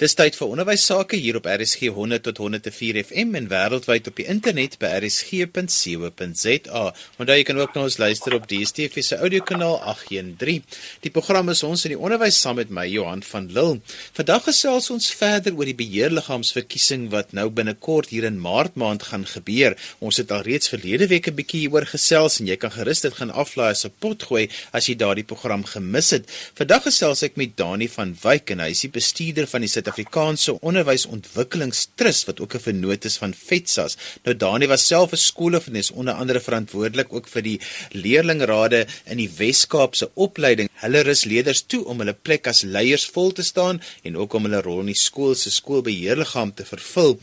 Dis tyd vir onderwys sake hier op RSG 100 tot 104 FM en wêreldwyd op die internet by rsg.co.za. Onthou jy kan ook na ons luister op DStv se audiokanaal 813. Die program is ons in die onderwys saam met my Johan van Lille. Vandag gesels ons verder oor die beheerliggaamsverkiesing wat nou binnekort hier in Maart maand gaan gebeur. Ons het al reeds verlede week 'n bietjie hieroor gesels en jy kan gerus dit gaan aflaai as 'n pot gooi as jy daardie program gemis het. Vandag gesels ek met Dani van Wyk en hy is die bestuurder van die Suid-Afrikaanse Onderwysontwikkelingstrust wat ook 'n vennoot is van FETSAS. Nou Dani was self 'n skoolhoof en is onder andere verantwoordelik ook vir die leerlingrade in die Wes-Kaapse opleiding. Hulle rus leerders toe om hulle plek as leiers vol te staan en ook om hulle rol in die skool se skoolbeheerliggaam te vervul.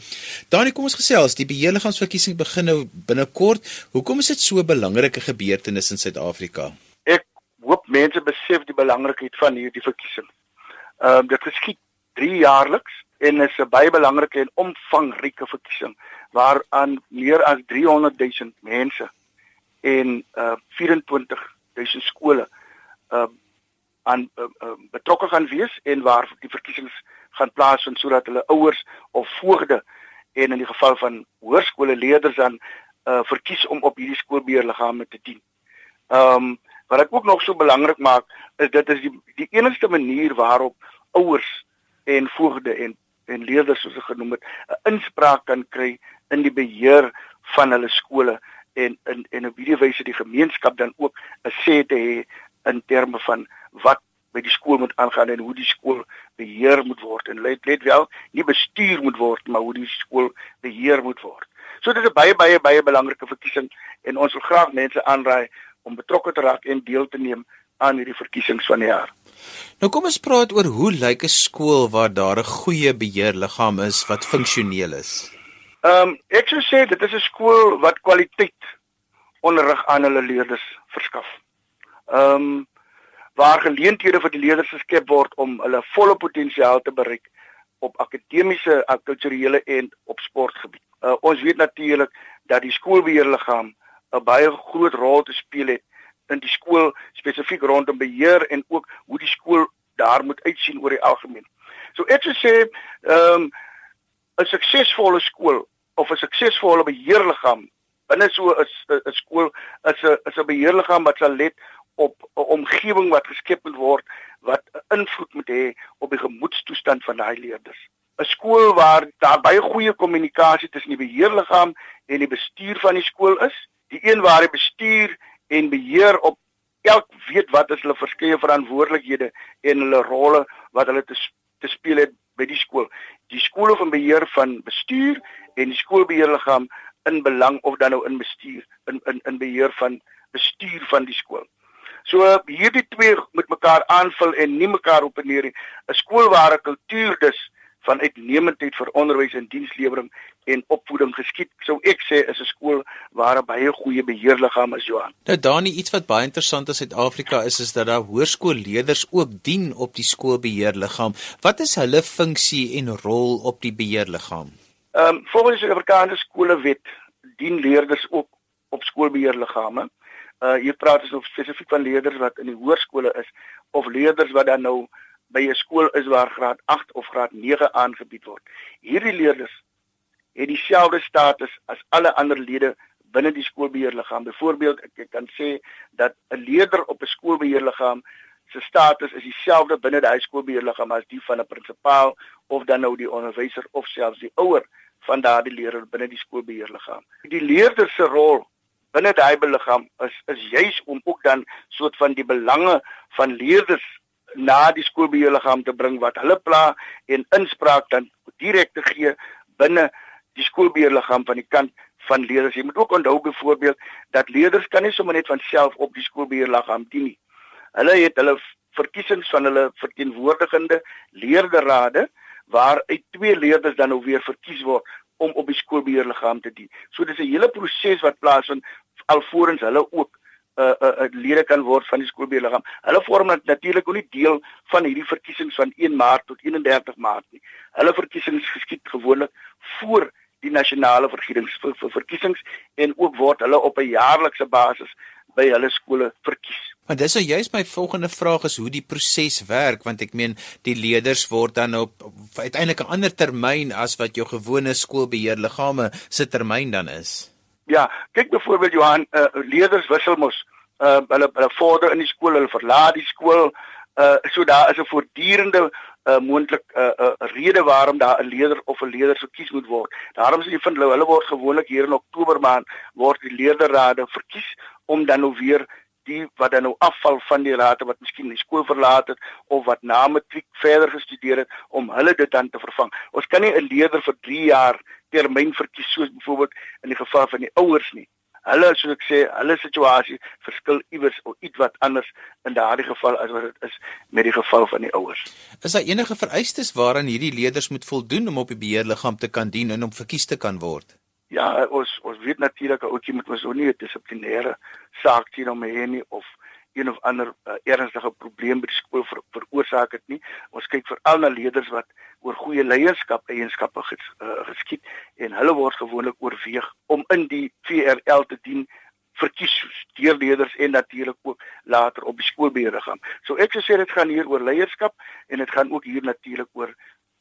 Dani, kom ons gesels. Die beheerliggaamsverkiesing begin nou binnekort. Hoekom is dit so 'n belangrike gebeurtenis in Suid-Afrika? Ek hoop mense besef die belangrikheid van hierdie verkiesing. Ehm um, dit geskied 3 jaarliks en is 'n baie belangrike en omvangryke verkiesing waaraan meer as 300 000 mense en uh 24 000 skole uh aan uh, uh, betrokke gaan wees en waar die verkiesings gaan plaasvind sodat hulle ouers of voogde en in die geval van hoërskole leerders dan uh verkies om op hierdie skoolbeheerliggame te dien. Ehm um, wat ek ook nog so belangrik maak is dit is die die enigste manier waarop ouers en voogde en en leerders soos ek genoem het 'n inspraak kan kry in die beheer van hulle skole en in en op hierdie wyse die gemeenskap dan ook 'n sê te hê in terme van wat by die skool moet aangaan en hoe die skool beheer moet word en let let wel nie bestuur moet word maar hoe die skool beheer moet word. So dit is 'n baie baie baie belangrike verkiesing en ons wil graag mense aanraai om betrokke te raak en deel te neem aan hierdie verkiesings van die jaar. Nou kom ons praat oor hoe lyk 'n skool waar daar 'n goeie beheerliggaam is wat funksioneel is. Ehm um, ek sou sê dit is 'n skool wat kwaliteit onderrig aan hulle leerders verskaf. Ehm um, waar geleenthede vir die leerders geskep word om hulle volle potensiaal te bereik op akademiese, kulturele en op sportgebied. Uh, ons weet natuurlik dat die skoolbeheerliggaam 'n baie groot rol te speel het in die skool spesifiek rondom beheer en ook hoe die skool daar moet uitsien oor die algemeen. So ek sou sê ehm um, 'n suksesvolle skool of 'n suksesvolle beheerliggaam binne so 'n 'n skool is 'n is 'n beheerliggaam wat sal let op 'n omgewing wat geskep moet word wat invloed moet hê op die gemoedstoestand van daai leerders. 'n Skool waar daar baie goeie kommunikasie tussen die beheerliggaam en die bestuur van die skool is, die een waar die bestuur en beheer op elk weet wat is hulle verskeie verantwoordelikhede en hulle rolle wat hulle te te speel het by die skool. Die skool van beheer van bestuur en die skoolbeheerliggaam in belang of dan nou in bestuur in in in beheer van bestuur van die skool. So hierdie twee moet mekaar aanvul en nie mekaar opneer nie. 'n Skool waar 'n kultuur dus van uitnemendheid vir onderwys en dienslewering en opvoeding geskied. Sou ek sê is 'n skool waar 'n baie goeie beheerliggaam is, Johan. Nou Dani, iets wat baie interessant is in Suid-Afrika is is dat daar hoërskoolleerders ook dien op die skoolbeheerliggaam. Wat is hulle funksie en rol op die beheerliggaam? Ehm um, volgens die Afrikaanse skolewet dien leerders ook op skoolbeheerliggame. Uh hier praat ons spesifiek van leerders wat in die hoërskole is of leerders wat dan nou by 'n skool is waar graad 8 of graad 9 aangebied word. Hierdie leerders het dieselfde status as alle ander lede binne die skoolbeheerliggaam. Byvoorbeeld, ek, ek kan sê dat 'n leerder op 'n skoolbeheerliggaam se status is dieselfde binne die skoolbeheerliggaam as die van 'n prinsipaal of dan nou die onderwyser of selfs die ouer van daardie leerder binne die skoolbeheerliggaam. Die leerder se rol binne daai beliggaam is is juis om ook dan soort van die belange van leerders na die skoolbeheerliggaam te bring wat hulle pla en inspraak dan direk te gee binne die skoolbeheerliggaam van die kant van leerders. Jy moet ook onthou byvoorbeeld dat leerders kan nie sommer net van self op die skoolbeheerliggaam dien nie. Hulle het hulle verkiesings van hulle verteenwoordigende leerderrade waar uit twee leerders dan nou weer verkies word om op die skoolbeheerliggaam te dien. So dis 'n hele proses wat plaasvind alvorens hulle ook uh, uh, uh lede kan word van die skoolbeheerliggaam. Hulle vorm natuurlik ook nie deel van hierdie verkiesings van 1 Maart tot 31 Maart nie. Hulle verkiesings geskied gewoonlik voor die nasionale verkiesings vir, vir verkiesings en ook word hulle op 'n jaarlikse basis by hulle skole verkies. Maar dis nou juist my volgende vraag is hoe die proses werk want ek meen die leerders word dan op uiteindelik 'n ander termyn as wat jou gewone skoolbeheerliggame se termyn dan is. Ja, kyk byvoorbeeld Johan, uh, leerders wissel mos uh, hulle hulle vorder in die skool, hulle verlaat die skool, uh, so daar is 'n voortdurende uh, moontlik 'n uh, uh, rede waarom daar 'n leerder of 'n leerder verkies moet word. Daarom sê jy vind hulle word gewoonlik hier in Oktober maand word die leerderrade verkies om dan nou weer die wat dan nou afval van die rade wat miskien die skool verlaat het of wat na matriek verder gestudeer het om hulle dit dan te vervang. Ons kan nie 'n leerder vir 3 jaar termyn verkies soos byvoorbeeld in die geval van die ouers nie. Hulle soos ek sê, hulle situasie verskil iewers of iets wat anders in daardie geval as wat dit is met die geval van die ouers. Is daar enige vereistes waaraan hierdie leerders moet voldoen om op die beheerliggaam te kan dien en om verkies te kan word? Ja, ons ons weet natuurlik ouetjie moet mos ook nie 'n dissiplinêre saak teen hom hê nie of een of ander uh, ernstige probleem by die skool ver, veroorsaak het nie. Ons kyk veral na leerders wat oor goeie leierskap eienskappe ges, uh, geskied en hulle word gewoonlik oorweeg om in die VRL te dien verkies deur leerders en natuurlik ook later op die skoolbeheer gaan. So ek sou sê dit gaan hier oor leierskap en dit gaan ook hier natuurlik oor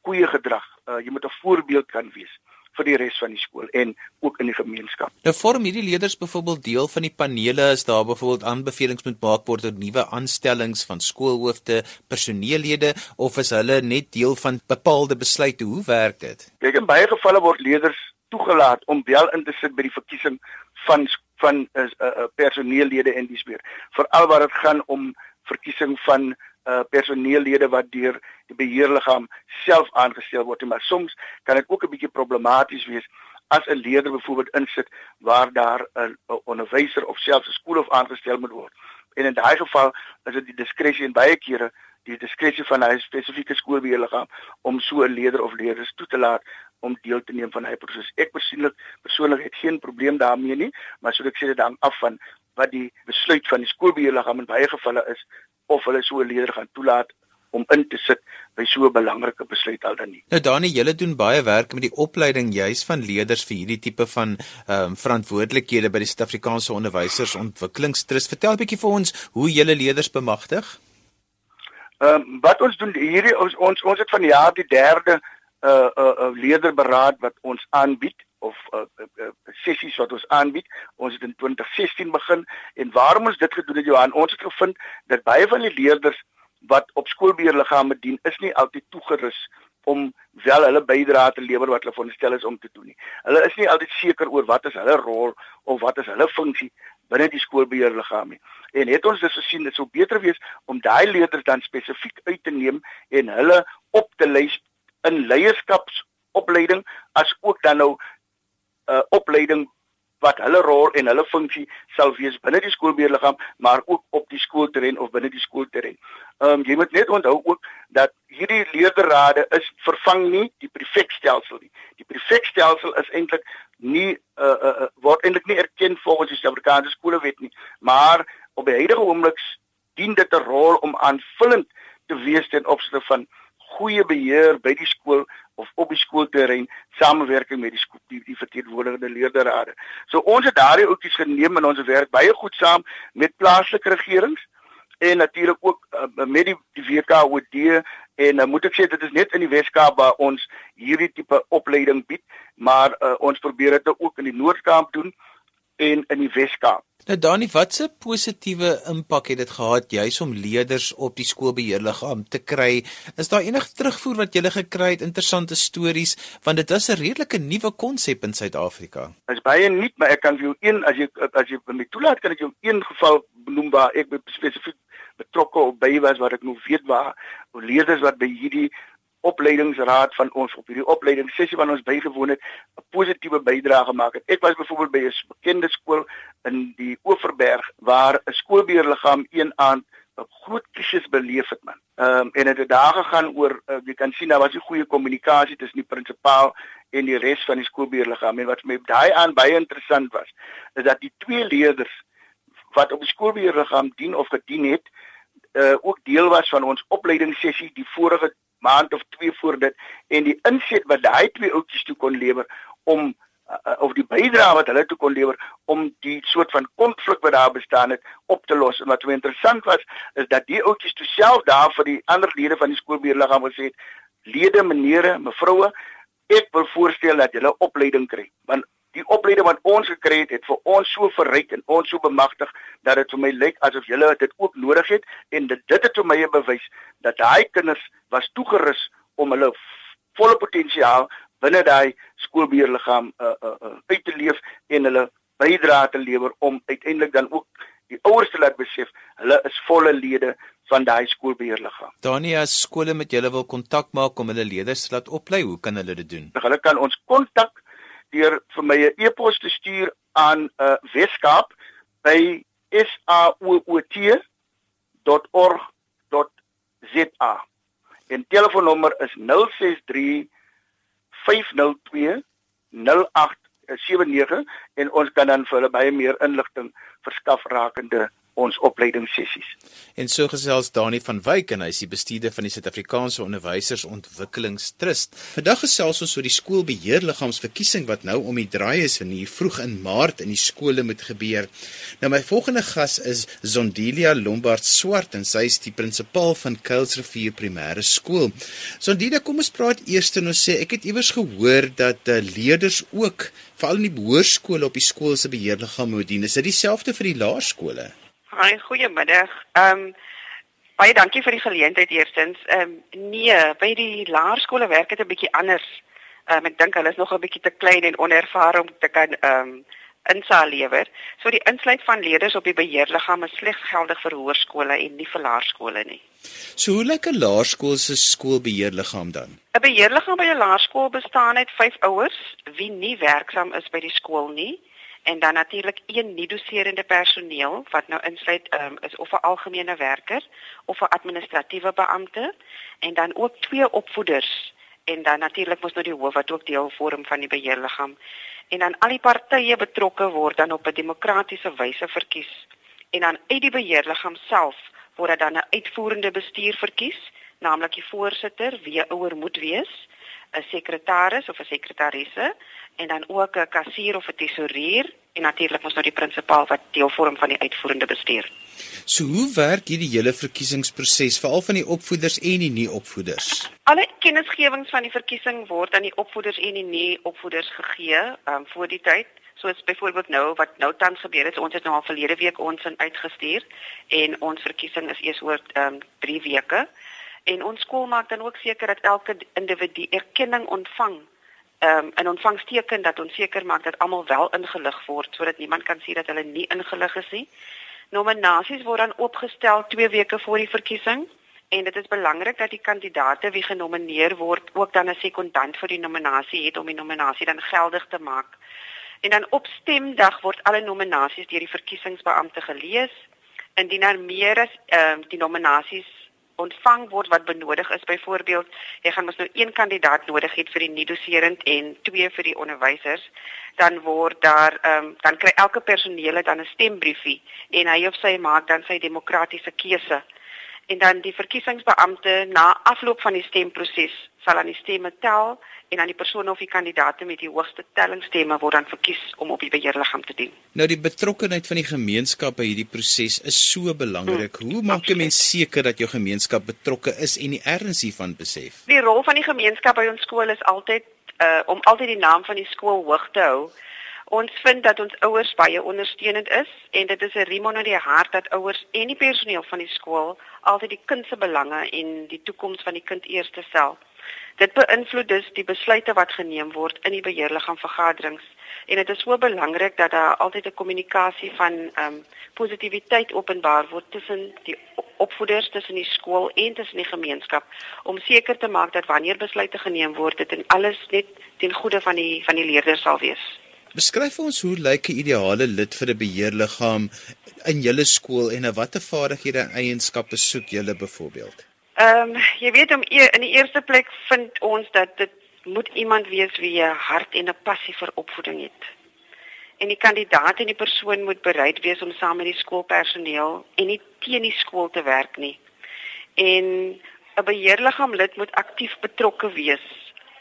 goeie gedrag. Uh, jy moet 'n voorbeeld kan wees vir die res van die skool en ook in die gemeenskap. Nou vorm hierdie leerders byvoorbeeld deel van die panele as daar byvoorbeeld aanbevelings moet maak word oor nuwe aanstellings van skoolhoofde, personeellede of is hulle net deel van bepaalde besluite? Hoe werk dit? Kyk in baie gevalle word leerders toegelaat om wel in te sit by die verkiesing van van uh, uh, uh, personeellede en dis meer. Veral waar dit gaan om verkiesing van uh, personeellede wat deur die beheerliggaam self aangestel word, maar soms kan dit ook 'n bietjie problematies wees as 'n leerder byvoorbeeld insit waar daar 'n onderwyser of selfs 'n skoolhof aangestel moet word. En in daai geval is dit die diskresie en baie kere die diskresie van 'n spesifieke skoolbeheerliggaam om so 'n leerder of leerders toe te laat om deel te neem van hy proses. Ek persoonlik persoonlik het geen probleem daarmee nie, maar soos ek sê dit hang af van wat die besluit van die skoolbeheerliggaam in baie gevalle is of hulle so 'n leerder gaan toelaat om in te sit by so 'n belangrike besluit al dan nie. Nou Dani, julle doen baie werk met die opleiding juis van leerders vir hierdie tipe van ehm um, verantwoordelikhede by die Suid-Afrikaanse Onderwysersontwikkelingstrust. Vertel 'n bietjie vir ons hoe julle leerders bemagtig. Ehm um, wat ons doen hierdie ons ons ons het van die jaar die derde uh uh, uh leerderberaad wat ons aanbied of uh, uh, uh, sessies wat ons aanbied. Ons het in 2016 begin en waarom ons dit gedoen het Johan, ons het gevind dat baie van die leerders wat op skoolbeheerliggame dien, is nie altyd toegerus om wel hulle bydrae te lewer wat hulle veronderstel is om te doen nie. Hulle is nie altyd seker oor wat is hulle rol of wat is hulle funksie binne die skoolbeheerliggaam nie. En het ons dus gesien dit sou beter wees om daai leerders dan spesifiek uit te neem en hulle op te lei in leierskapsopleiding as ook dan nou uh, opleiding wat hulle rol en hulle funksie sal wees binne die skoolbeheerliggaam maar ook op die skoolterrein of binne die skoolterrein. Ehm um, jy moet net onthou ook dat hierdie leerderrade is vervang nie die prefekstelsel nie. Die prefekstelsel is eintlik nie uh, uh, uh word eintlik nie erken volgens die Suid-Afrikaanse skolewet nie, maar op die huidige oomblik dien dit 'n rol om aanvullend te wees ten opsigte van goeie beheer by die skool of op die skoolterrein samewerking met die skool, die, die verteenwoordigende leerderrade. So ons het daardie oudjies geneem en ons werk baie goed saam met plaaslike regerings en natuurlik ook uh, met die, die WKOD en uh, moet ek sê dit is net in die Weskaap waar ons hierdie tipe opleiding bied, maar uh, ons probeer dit ook in die Noord-Kaap doen en in die Weskaap. Nou Dani, watse positiewe impak het dit gehad juis om leerders op die skoolbeheerliggaam te kry? Is daar enige terugvoer wat jy gele gekry het, interessante stories, want dit is 'n redelike nuwe konsep in Suid-Afrika. Dit is baie nuut, maar ek kan vir jou een as jy as jy my toelaat kan ek jou een geval benoem waar ek spesifiek betrokke op by was wat ek nog weet waar leerders wat by hierdie opleidingsraad van ons op hierdie opleiding sessie wat ons bygewoon het 'n positiewe bydrae gemaak het. Ek was byvoorbeeld by 'n bekende skool in die Oeverberg waar 'n skoolbeheerliggaam een aand 'n groot krisis beleef het man. Ehm um, en dit het daar gegaan oor uh, jy kan sien daar was 'n goeie kommunikasie tussen die prinsipaal en die res van die skoolbeheerliggaam en wat vir my daai aan baie interessant was is dat die twee leerders wat op die skoolbeheerliggaam dien of gedien het uh ook deel was van ons opleidingssessie die vorige maand of twee voor dit en die inset wat daai twee oudjies toe kon lewer om uh, of die bydrae wat hulle toe kon lewer om die soort van konflik wat daar bestaan het op te los. En wat so interessant was is dat die ouetjies toe self daar vir die ander lede van die skoolbeheerliggaam gesê het: "Lede, menere, mevroue, ek wil voorstel dat julle opleiding kry." Want die opleiding wat ons gekry het, het vir ons so verryk en ons so bemagtig dat dit vir my lyk asof julle dit ook nodig het en dit dit het vir my bewys dat daai kinders was toegerus om hulle volle potensiaal binne daai skoolbeheerliggaam uh, uh, uh, uit te leef en hulle bydra te lewer om uiteindelik dan ook die ouers te laat besef hulle is volle lede van daai skoolbeheerliggaam. Dania, as skole met julle wil kontak maak om hulle leerders te laat oplei, hoe kan hulle dit doen? Hulle kan ons kontak deur vir my 'n e e-pos te stuur aan uh, Weskaap by saoot.org.za. En telefoonnommer is 063 502 0879 en ons kan dan vir hulle baie meer inligting verskaf rakende ons opleidingssessies. En so gesels Dani van Wyk en hy is die bestuurder van die Suid-Afrikaanse Onderwysersontwikkelingstrust. Vandag gesels ons oor die skoolbeheerliggaamsverkiesing wat nou om die draai is van hier vroeg in Maart in die skole moet gebeur. Nou my volgende gas is Zondilia Lombard Swart en sy is die prinsipaal van Kuilsrivier Primêre Skool. Zondilia, kom ons praat eers en ons sê ek het iewers gehoor dat uh, leerders ook veral in die hoërskole op die skool se beheerliggaam moet dien. Is dit dieselfde vir die laerskole? Haai, goeiemiddag. Ehm um, baie dankie vir die geleentheid eerstens. Ehm um, nee, by die laerskole werk dit 'n bietjie anders. Ehm um, ek dink hulle is nog 'n bietjie te klein en onervare om te kan ehm um, insaal lewer. So die insluit van leerders op die beheerliggaam is slegs geldig vir hoërskole en nie vir laerskole nie. So hoe lyk 'n laerskool se skoolbeheerliggaam dan? 'n Beheerliggaam by 'n laerskool bestaan uit 5 ouers wie nie werksaam is by die skool nie en dan natuurlik een nie-doserende personeel wat nou insluit um, is of 'n algemene werker of 'n administratiewe beampte en dan ook twee opvoeders. En dan natuurlik mos nou die hoof wat ook deel vorm van die beheerliggaam en dan al die partye betrokke word dan op 'n demokratiese wyse verkies. En dan uit die beheerliggaam self word dan 'n uitvoerende bestuur verkies naamlik die voorsitter wie ouer moet wees 'n sekretaris of 'n sekretarisse en dan ook 'n kassier of 'n tesourier en natuurlik ons nou die prinsipaal wat deel vorm van die uitvoerende bestuur. So hoe werk hierdie hele verkiesingsproses veral van die opvoeders en die nie-opvoeders? Alle kennisgewings van die verkiesing word aan die opvoeders en die nie-opvoeders gegee um, voor die tyd. Soos byvoorbeeld nou wat nou tans gebeur het, ons het nou al verlede week ons in uitgestuur en ons verkiesing is eers oor 3 um, weke. En ons skool maak dan ook seker dat elke individu erkenning ontvang ehm um, 'n ontvangsteken dat ons seker maak dat almal wel ingelig word sodat niemand kan sê dat hulle nie ingelig is nie. Nominasies word dan opgestel 2 weke voor die verkiesing en dit is belangrik dat die kandidaate wie genomineer word ook dan 'n sekondant vir die nominasie het om die nominasie dan geldig te maak. En dan op stemdag word alle nominasies deur die verkiesingsbeampte gelees. Indien daar meer as ehm uh, die nominasies ontvang word wat benodig is. Byvoorbeeld, jy gaan mos nou een kandidaat nodig hê vir die nie-doserend en twee vir die onderwysers, dan word daar ehm um, dan kry elke personeel dan 'n stembriefie en hy of sy maak dan sy demokratiese keuse. En dan die verkiesingsbeampte na afloop van die stemproses sal aan die stemme tel en aan die persone of die kandidaate met die hoogste tellingstemme word dan verkies om op die beheerliggaam te dien. Nou die betrokkenheid van die gemeenskap by hierdie proses is so belangrik. Hmm, Hoe maak 'n mens seker dat jou gemeenskap betrokke is en die erns hiervan besef? Die rol van die gemeenskap by ons skool is altyd uh om altyd die naam van die skool hoog te hou. Ons vind dat ons ouers baie ondersteunend is en dit is 'n riem onder die hart dat ouers en die personeel van die skool altyd die kind se belange en die toekoms van die kind eerste stel. Dit beïnvloed dus die besluite wat geneem word in die beheerliggaam vergaderings en dit is so belangrik dat daar altyd 'n kommunikasie van ehm um, positiwiteit openbaar word tussen die opvoeders, tussen die skool en tussen die gemeenskap om seker te maak dat wanneer besluite geneem word dit en alles net ten goede van die van die leerders sal wees. Beskryf vir ons hoe lyk 'n ideale lid vir 'n beheerliggaam in julle skool en watter vaardighede en eienskappe soek julle byvoorbeeld? Ehm um, jy weet om e in die eerste plek vind ons dat dit moet iemand wees wie 'n hart en 'n passie vir opvoeding het. En die kandidaat en die persoon moet bereid wees om saam met die skoolpersoneel en nie teen die skool te werk nie. En 'n beheerliggaam lid moet aktief betrokke wees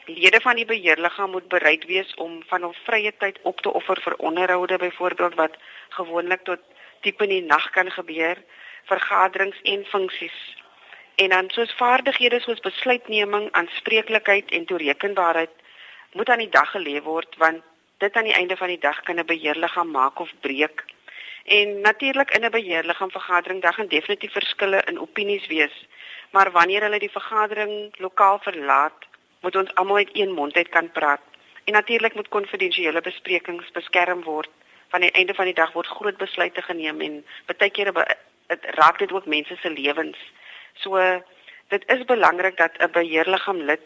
lede van die beheerliggaam moet bereid wees om van hul vrye tyd op te offer vir onderhoude byvoorbeeld wat gewoonlik tot diep in die nag kan gebeur, vergaderings en funksies. En dan soos vaardighede soos besluitneming, aanspreeklikheid en toerekenbaarheid moet aan die dag gelê word want dit aan die einde van die dag kan 'n beheerliggaam maak of breek. En natuurlik in 'n beheerliggaam vergadering daar gaan definitief verskille in opinies wees, maar wanneer hulle die vergadering lokaal verlaat, moet ons almal uit een mond uit kan praat. En natuurlik moet konfidensiële besprekings beskerm word. Van die einde van die dag word groot besluite geneem en baie kere dit raak dit ook mense se lewens. So dit is belangrik dat 'n beheerliggaam lid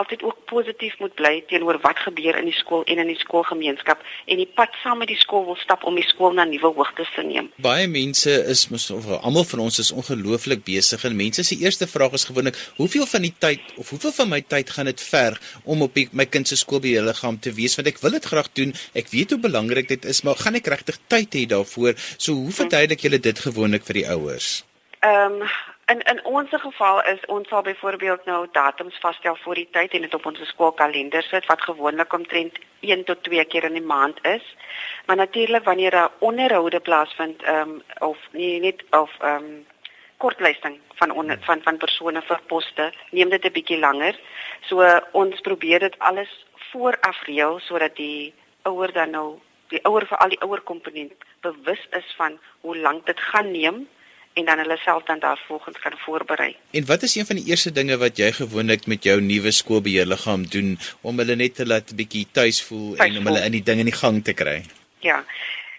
altyd ook positief moet bly teenoor wat gebeur in die skool en in die skoolgemeenskap en die pad saam met die skool wil stap om die skool na nuwe hoogtes te neem. Baie mense is mos almal van ons is ongelooflik besig en mense se eerste vraag is gewoonlik hoeveel van die tyd of hoeveel van my tyd gaan dit verg om op die, my kind se skoolbeheerliggaam te wees want ek wil dit graag doen. Ek weet hoe belangrik dit is, maar gaan ek regtig tyd hê daarvoor? So hoe verduidelik julle dit gewoonlik vir die ouers? Ehm um, In in ons geval is ons sal byvoorbeeld nou datums vasstel vir die tyd en dit op ons skoolkalender sit wat gewoonlik omtrent 1 tot 2 keer in die maand is. Maar natuurlik wanneer 'n onderhoude plaasvind ehm um, of nie net of ehm um, kortlysting van on, van van persone vir poste, neem dit 'n bietjie langer. So uh, ons probeer dit alles vooraf reël sodat die ouer dan nou die ouer vir al die ouer komponent bewus is van hoe lank dit gaan neem en dan hulle self dan daarvolgens kan voorberei. En wat is een van die eerste dinge wat jy gewoonlik met jou nuwe skoolbeheerliggaam doen om hulle net te laat 'n bietjie tuis voel thuis en om hulle in die ding in die gang te kry? Ja.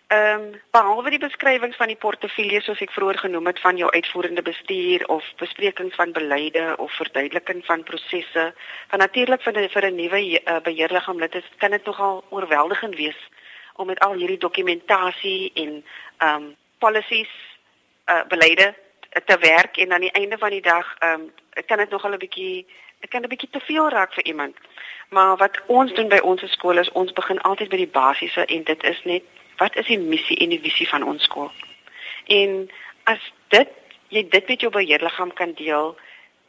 Ehm um, behalwe die beskrywings van die portefeulje soos ek vroeër genoem het van jou uitvoerende bestuur of besprekings van beleide of verduideliking van prosesse, van natuurlik vir 'n vir 'n nuwe uh, beheerliggaam lid is kan dit nogal oorweldigend wees om met al hierdie dokumentasie en ehm um, policies uh, beleide te werk en aan die einde van die dag ehm um, kan dit nog al 'n bietjie dit kan 'n bietjie te veel raak vir iemand. Maar wat ons doen by ons skool is ons begin altyd by die basiese en dit is net wat is die missie en die visie van ons skool? En as dit jy dit met jou beheerliggaam kan deel,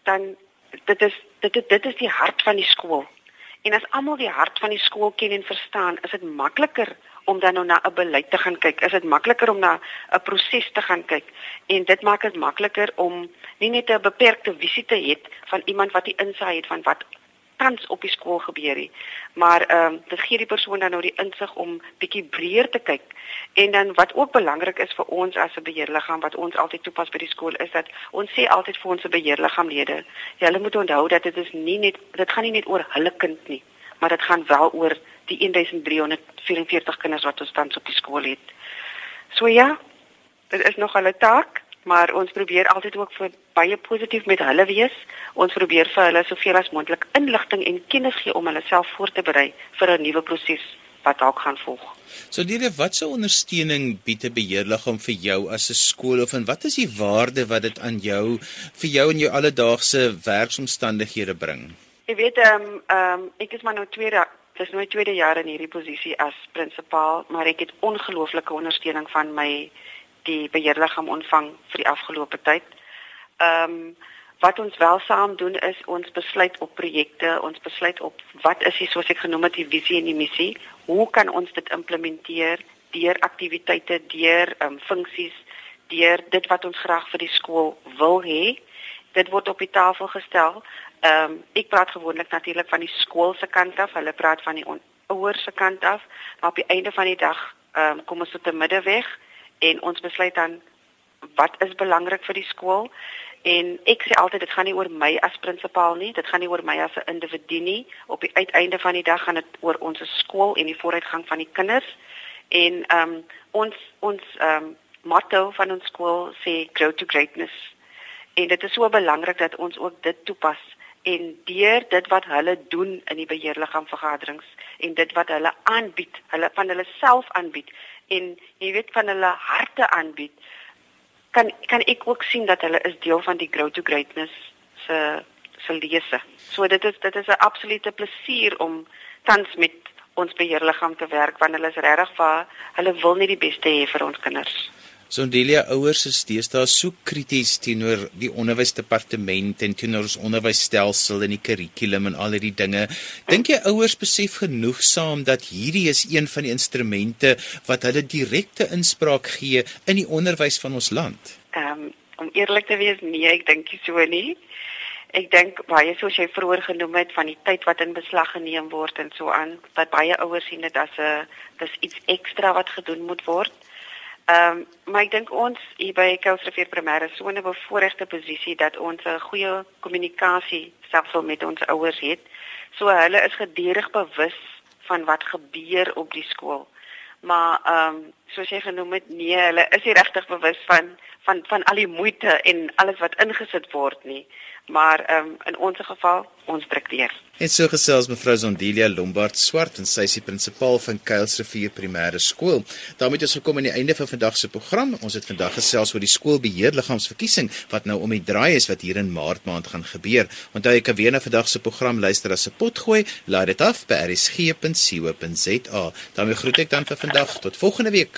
dan dit is dit dit, dit is die hart van die skool. En as almal die hart van die skool ken en verstaan, is dit makliker om dan nou na 'n beleid te gaan kyk. Is dit makliker om na 'n proses te gaan kyk? En dit maak dit makliker om nie net 'n beperkte visie te hê van iemand wat die insig het van wat tans op die skool gebeur nie. Maar ehm um, dit gee die persoon dan nou die insig om bietjie breër te kyk. En dan wat ook belangrik is vir ons as 'n beheerliggaam wat ons altyd toepas by die skool is dat ons sê altyd vir ons beheerliggaamlede, hulle moet onthou dat dit is nie net dit gaan nie net oor hulle kind nie, maar dit gaan wel oor die 1344 kinders wat ons tans op die skool het. So ja, dit is nog hulle taak, maar ons probeer altyd ook vir baie positief met hulle wees. Ons probeer vir hulle soveel as moontlik inligting en kennis gee om hulle self voor te berei vir 'n nuwe proses wat dalk gaan volg. So diere, wat se ondersteuning bied 'n beheerliggaam vir jou as 'n skool of en wat is die waarde wat dit aan jou vir jou in jou alledaagse werksomstandighede bring? Ek weet ehm um, ehm um, ek is maar nou tweede dis nou my tweede jaar in hierdie posisie as prinsipaal, maar ek het ongelooflike ondersteuning van my die beheerliggaam ontvang vir die afgelope tyd. Ehm um, wat ons wel saam doen is ons besluit op projekte, ons besluit op wat is die soos ek genoem het die visie en die missie, hoe kan ons dit implementeer deur aktiwiteite, deur ehm um, funksies, deur dit wat ons graag vir die skool wil hê. Dit word op die tafel gestel Ehm um, ek praat gewoonlik natuurlik van die skool se kant af, hulle praat van die ouers se kant af, maar op die einde van die dag ehm um, kom ons tot 'n middeweg en ons besluit dan wat is belangrik vir die skool en ek sê altyd dit gaan nie oor my as prinsipaal nie, dit gaan nie oor my as 'n individu nie. Op die uiteinde van die dag gaan dit oor ons skool en die vooruitgang van die kinders. En ehm um, ons ons ehm um, motto van ons skool sê grow to greatness. En dit is so belangrik dat ons ook dit toepas en deur dit wat hulle doen in die beheerliggaam vergaderings en dit wat hulle aanbied, hulle van hulle self aanbied en jy weet van hulle harte aanbied, kan kan ek ook sien dat hulle is deel van die Grow to Greatness se se lese. So dit is dit is 'n absolute plesier om tans met ons beheerliggaam te werk want hulle is regtig waar hulle wil net die beste hê vir ons kinders. Sondelia ouers is deesdae so krities teenoor die onderwysdepartement en teenoor ons onderwysstelsel en die kurrikulum en al hierdie dinge. Dink jy ouers besef genoegsaam dat hierdie is een van die instrumente wat hulle direkte inspraak gee in die onderwys van ons land? Ehm um, om eerlik te wees, nee, ek dink nie so nie. Ek dink baie soos jy vroeër genoem het van die tyd wat in beslag geneem word en so aan, dat baie ouers sien dit as 'n dis iets ekstra wat gedoen moet word. Ehm um, maar ek dink ons hier by Kuilsrivier Primêre so 'n bevoordeelde posisie dat ons 'n goeie kommunikasie stelsel met ons ouers het. So hulle is gedurig bewus van wat gebeur op die skool. Maar ehm um, soos jy genoem het, nee, hulle is nie regtig bewus van van van al die moeite en alles wat ingesit word nie maar ehm um, in ons geval ons druk deur. En so gesels mevrou Zondelia Lombard Swart en sy is die prinsipaal van Kuilsrivier Primêre Skool. daarmee het ons gekom aan die einde van vandag se program. Ons het vandag gesels oor die skoolbeheerliggaamsverkiesing wat nou om die draai is wat hier in Maart maand gaan gebeur. Onthou jy kan weer na vandag se program luister as 'n potgooi. Laai dit af by rsg.co.za. daarmee groet ek dan vir vandag tot volgende week